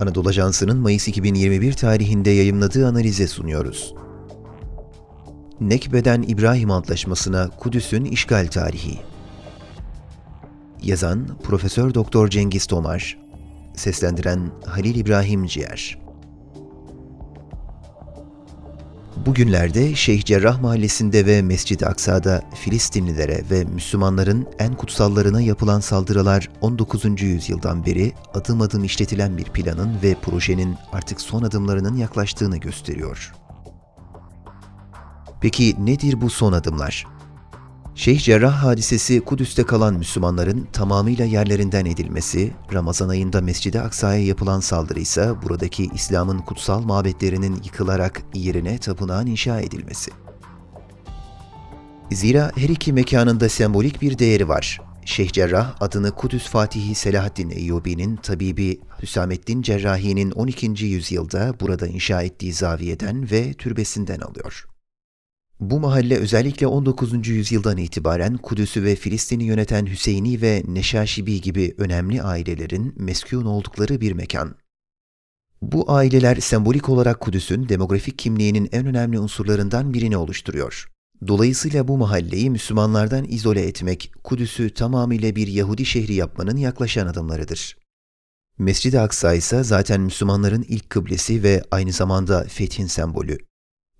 Anadolu Ajansı'nın Mayıs 2021 tarihinde yayımladığı analize sunuyoruz. Nekbe'den İbrahim Antlaşması'na Kudüs'ün işgal tarihi. Yazan Profesör Doktor Cengiz Tomar, seslendiren Halil İbrahim Ciğer. Bugünlerde Şeyh Cerrah Mahallesi'nde ve Mescid-i Aksa'da Filistinlilere ve Müslümanların en kutsallarına yapılan saldırılar 19. yüzyıldan beri adım adım işletilen bir planın ve projenin artık son adımlarının yaklaştığını gösteriyor. Peki nedir bu son adımlar? Şeyh Cerrah hadisesi Kudüs'te kalan Müslümanların tamamıyla yerlerinden edilmesi, Ramazan ayında Mescid-i Aksa'ya yapılan saldırı ise buradaki İslam'ın kutsal mabetlerinin yıkılarak yerine tapınağın inşa edilmesi. Zira her iki mekanında sembolik bir değeri var. Şeyh Cerrah adını Kudüs Fatihi Selahaddin Eyyubi'nin tabibi Hüsamettin Cerrahi'nin 12. yüzyılda burada inşa ettiği zaviyeden ve türbesinden alıyor. Bu mahalle özellikle 19. yüzyıldan itibaren Kudüs'ü ve Filistin'i yöneten Hüseyini ve Neşaşibi gibi önemli ailelerin meskun oldukları bir mekan. Bu aileler sembolik olarak Kudüs'ün demografik kimliğinin en önemli unsurlarından birini oluşturuyor. Dolayısıyla bu mahalleyi Müslümanlardan izole etmek, Kudüs'ü tamamıyla bir Yahudi şehri yapmanın yaklaşan adımlarıdır. Mescid-i Aksa ise zaten Müslümanların ilk kıblesi ve aynı zamanda fethin sembolü.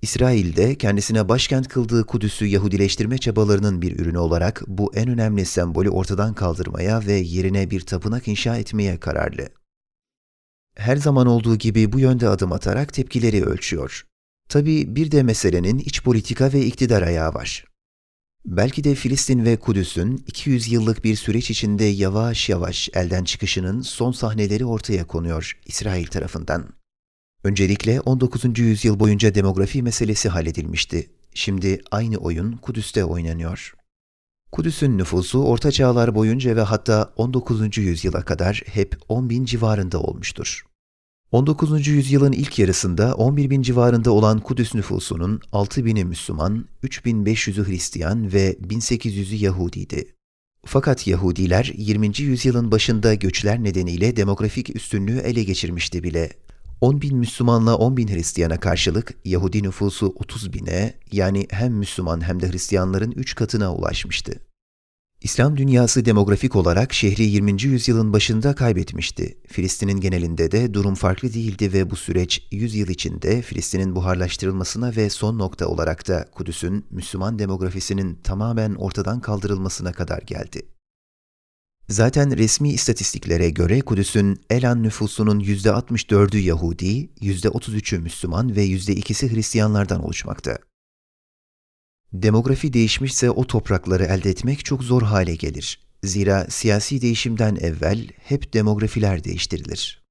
İsrail'de kendisine başkent kıldığı Kudüs'ü Yahudileştirme çabalarının bir ürünü olarak bu en önemli sembolü ortadan kaldırmaya ve yerine bir tapınak inşa etmeye kararlı. Her zaman olduğu gibi bu yönde adım atarak tepkileri ölçüyor. Tabi bir de meselenin iç politika ve iktidar ayağı var. Belki de Filistin ve Kudüs'ün 200 yıllık bir süreç içinde yavaş yavaş elden çıkışının son sahneleri ortaya konuyor İsrail tarafından. Öncelikle 19. yüzyıl boyunca demografi meselesi halledilmişti. Şimdi aynı oyun Kudüs'te oynanıyor. Kudüs'ün nüfusu orta çağlar boyunca ve hatta 19. yüzyıla kadar hep 10 bin civarında olmuştur. 19. yüzyılın ilk yarısında 11 bin civarında olan Kudüs nüfusunun 6 bini Müslüman, 3500'ü Hristiyan ve 1800'ü Yahudiydi. Fakat Yahudiler 20. yüzyılın başında göçler nedeniyle demografik üstünlüğü ele geçirmişti bile 10 bin Müslümanla 10 bin Hristiyana karşılık Yahudi nüfusu 30 bine yani hem Müslüman hem de Hristiyanların 3 katına ulaşmıştı. İslam dünyası demografik olarak şehri 20. yüzyılın başında kaybetmişti. Filistin'in genelinde de durum farklı değildi ve bu süreç 100 yıl içinde Filistin'in buharlaştırılmasına ve son nokta olarak da Kudüs'ün Müslüman demografisinin tamamen ortadan kaldırılmasına kadar geldi. Zaten resmi istatistiklere göre Kudüs'ün Elan nüfusunun %64'ü Yahudi, %33'ü Müslüman ve %2'si Hristiyanlardan oluşmakta. Demografi değişmişse o toprakları elde etmek çok zor hale gelir. Zira siyasi değişimden evvel hep demografiler değiştirilir.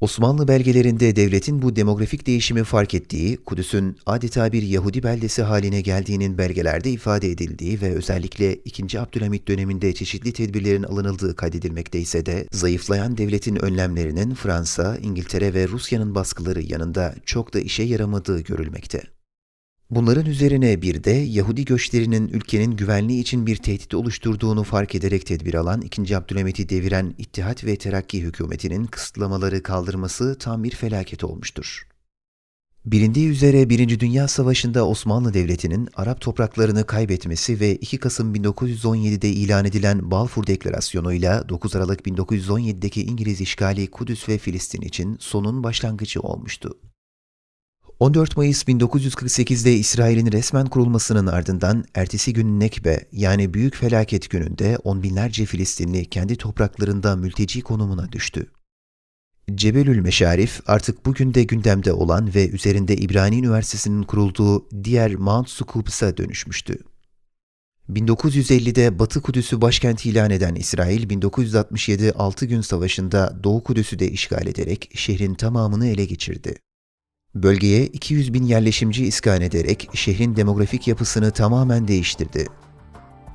Osmanlı belgelerinde devletin bu demografik değişimi fark ettiği, Kudüs'ün adeta bir Yahudi beldesi haline geldiğinin belgelerde ifade edildiği ve özellikle 2. Abdülhamit döneminde çeşitli tedbirlerin alınıldığı kaydedilmekte ise de zayıflayan devletin önlemlerinin Fransa, İngiltere ve Rusya'nın baskıları yanında çok da işe yaramadığı görülmekte. Bunların üzerine bir de Yahudi göçlerinin ülkenin güvenliği için bir tehdit oluşturduğunu fark ederek tedbir alan 2. Abdülhamit'i deviren İttihat ve Terakki hükümetinin kısıtlamaları kaldırması tam bir felaket olmuştur. Bilindiği üzere Birinci Dünya Savaşı'nda Osmanlı Devleti'nin Arap topraklarını kaybetmesi ve 2 Kasım 1917'de ilan edilen Balfour Deklarasyonu'yla 9 Aralık 1917'deki İngiliz işgali Kudüs ve Filistin için sonun başlangıcı olmuştu. 14 Mayıs 1948'de İsrail'in resmen kurulmasının ardından ertesi gün Nekbe yani Büyük Felaket gününde on binlerce Filistinli kendi topraklarında mülteci konumuna düştü. Cebelül Meşarif artık bugün de gündemde olan ve üzerinde İbrani Üniversitesi'nin kurulduğu diğer Mount Sukubs'a dönüşmüştü. 1950'de Batı Kudüs'ü başkent ilan eden İsrail, 1967 6 gün savaşında Doğu Kudüs'ü de işgal ederek şehrin tamamını ele geçirdi. Bölgeye 200 bin yerleşimci iskan ederek şehrin demografik yapısını tamamen değiştirdi.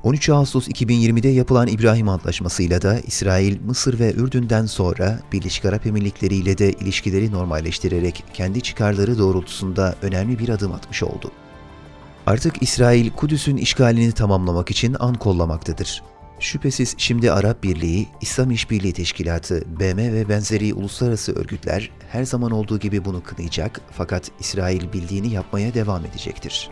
13 Ağustos 2020'de yapılan İbrahim Antlaşması'yla da İsrail, Mısır ve Ürdün'den sonra Birleşik Arap Emirlikleri ile de ilişkileri normalleştirerek kendi çıkarları doğrultusunda önemli bir adım atmış oldu. Artık İsrail, Kudüs'ün işgalini tamamlamak için an kollamaktadır. Şüphesiz şimdi Arap Birliği, İslam İşbirliği Teşkilatı, BM ve benzeri uluslararası örgütler her zaman olduğu gibi bunu kınayacak fakat İsrail bildiğini yapmaya devam edecektir.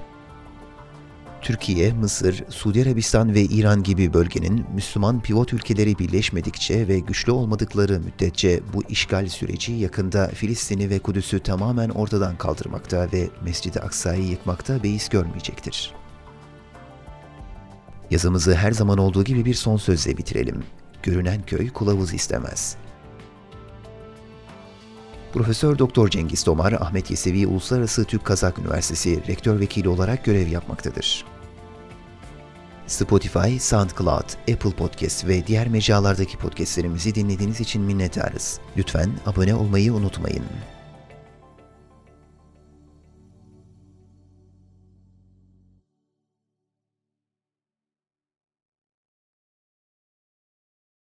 Türkiye, Mısır, Suudi Arabistan ve İran gibi bölgenin Müslüman pivot ülkeleri birleşmedikçe ve güçlü olmadıkları müddetçe bu işgal süreci yakında Filistin'i ve Kudüs'ü tamamen ortadan kaldırmakta ve Mescid-i Aksa'yı yıkmakta beis görmeyecektir. Yazımızı her zaman olduğu gibi bir son sözle bitirelim. Görünen köy kılavuz istemez. Profesör Doktor Cengiz Tomar, Ahmet Yesevi Uluslararası Türk Kazak Üniversitesi rektör vekili olarak görev yapmaktadır. Spotify, SoundCloud, Apple Podcast ve diğer mecralardaki podcastlerimizi dinlediğiniz için minnettarız. Lütfen abone olmayı unutmayın.